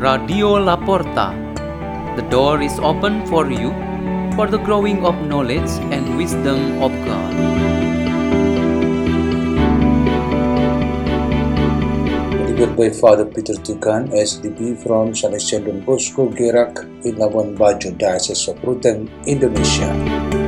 Radio Laporta. The door is open for you for the growing of knowledge and wisdom of God. Delivered by Father Peter Tukan, SDB from Salesian Don Bosco, Gerak, Labuan Bajo, Diocese of Ruteng, Indonesia.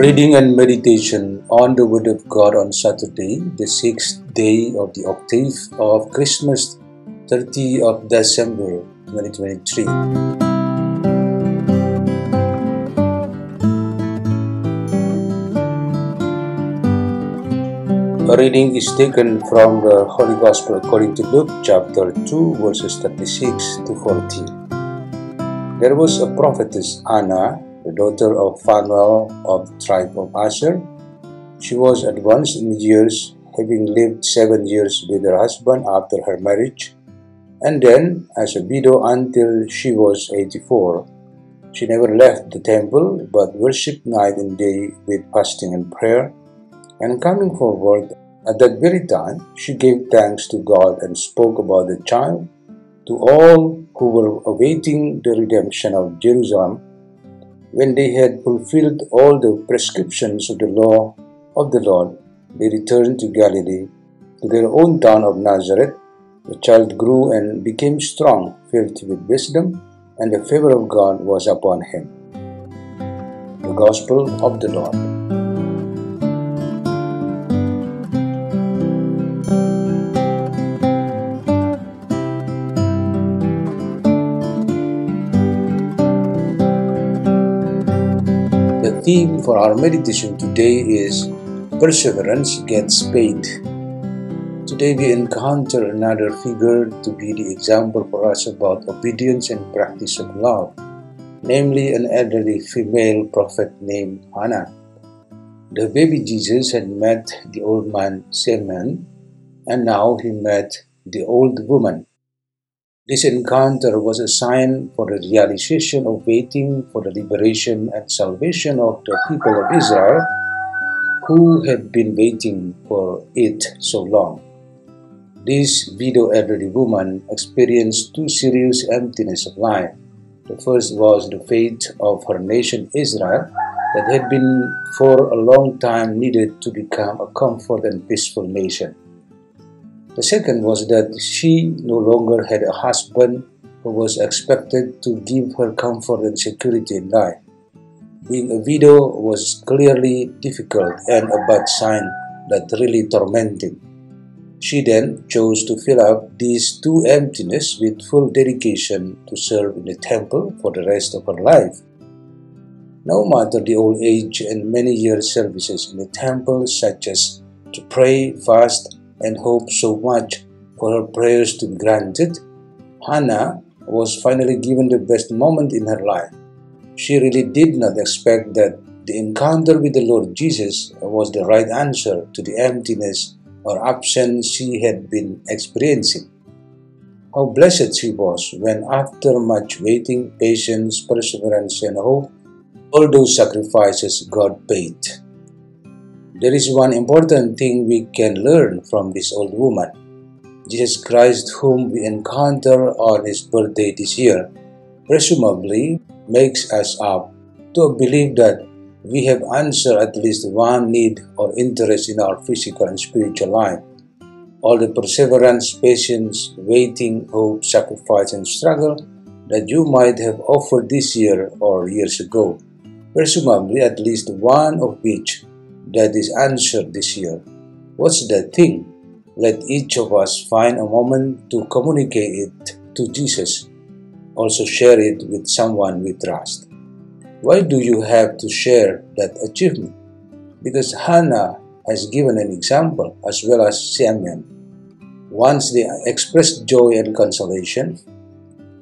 Reading and meditation on the Word of God on Saturday, the sixth day of the octave of Christmas, 30 of December 2023. A reading is taken from the Holy Gospel according to Luke chapter 2, verses 36 to 40. There was a prophetess Anna, the daughter of Phanuel of the tribe of Asher. She was advanced in years, having lived seven years with her husband after her marriage, and then as a widow until she was 84. She never left the temple, but worshipped night and day with fasting and prayer. And coming forward at that very time, she gave thanks to God and spoke about the child to all who were awaiting the redemption of Jerusalem. When they had fulfilled all the prescriptions of the law of the Lord, they returned to Galilee, to their own town of Nazareth. The child grew and became strong, filled with wisdom, and the favor of God was upon him. The Gospel of the Lord. The theme for our meditation today is Perseverance Gets Paid. Today we encounter another figure to be the example for us about obedience and practice of love, namely an elderly female prophet named Hannah. The baby Jesus had met the old man Simeon, and now he met the old woman. This encounter was a sign for the realization of waiting for the liberation and salvation of the people of Israel who had been waiting for it so long. This widow elderly woman experienced two serious emptiness of life. The first was the fate of her nation Israel that had been for a long time needed to become a comfort and peaceful nation. The second was that she no longer had a husband who was expected to give her comfort and security in life. Being a widow was clearly difficult and a bad sign that really tormented. She then chose to fill up these two emptiness with full dedication to serve in the temple for the rest of her life. No matter the old age and many years services in the temple, such as to pray, fast, and hoped so much for her prayers to be granted, Hannah was finally given the best moment in her life. She really did not expect that the encounter with the Lord Jesus was the right answer to the emptiness or absence she had been experiencing. How blessed she was when, after much waiting, patience, perseverance, and hope, all those sacrifices God paid. There is one important thing we can learn from this old woman. Jesus Christ, whom we encounter on his birthday this year, presumably makes us up to believe that we have answered at least one need or interest in our physical and spiritual life. All the perseverance, patience, waiting, hope, sacrifice, and struggle that you might have offered this year or years ago, presumably at least one of which that is answered this year. What's that thing? Let each of us find a moment to communicate it to Jesus. Also, share it with someone we trust. Why do you have to share that achievement? Because Hannah has given an example as well as Simeon. Once they expressed joy and consolation,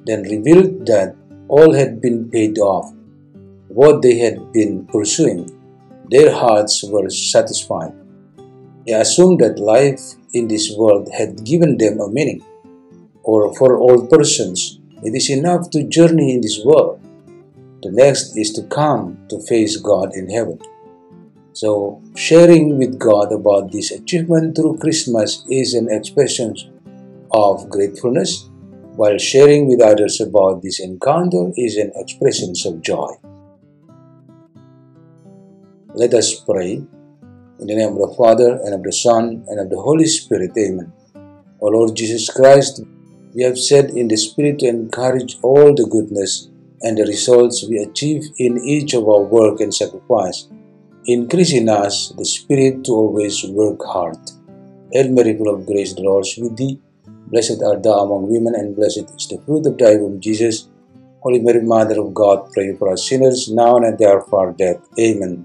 then revealed that all had been paid off, what they had been pursuing their hearts were satisfied. They assumed that life in this world had given them a meaning. Or for all persons, it is enough to journey in this world, The next is to come to face God in heaven. So, sharing with God about this achievement through Christmas is an expression of gratefulness, while sharing with others about this encounter is an expression of joy. Let us pray. In the name of the Father, and of the Son, and of the Holy Spirit. Amen. O Lord Jesus Christ, we have said in the Spirit to encourage all the goodness and the results we achieve in each of our work and sacrifice. Increase in us the Spirit to always work hard. Hail Mary, full of grace, the Lord is with thee. Blessed art thou among women, and blessed is the fruit of thy womb, Jesus. Holy Mary, Mother of God, pray for us sinners, now and at the hour of our death. Amen.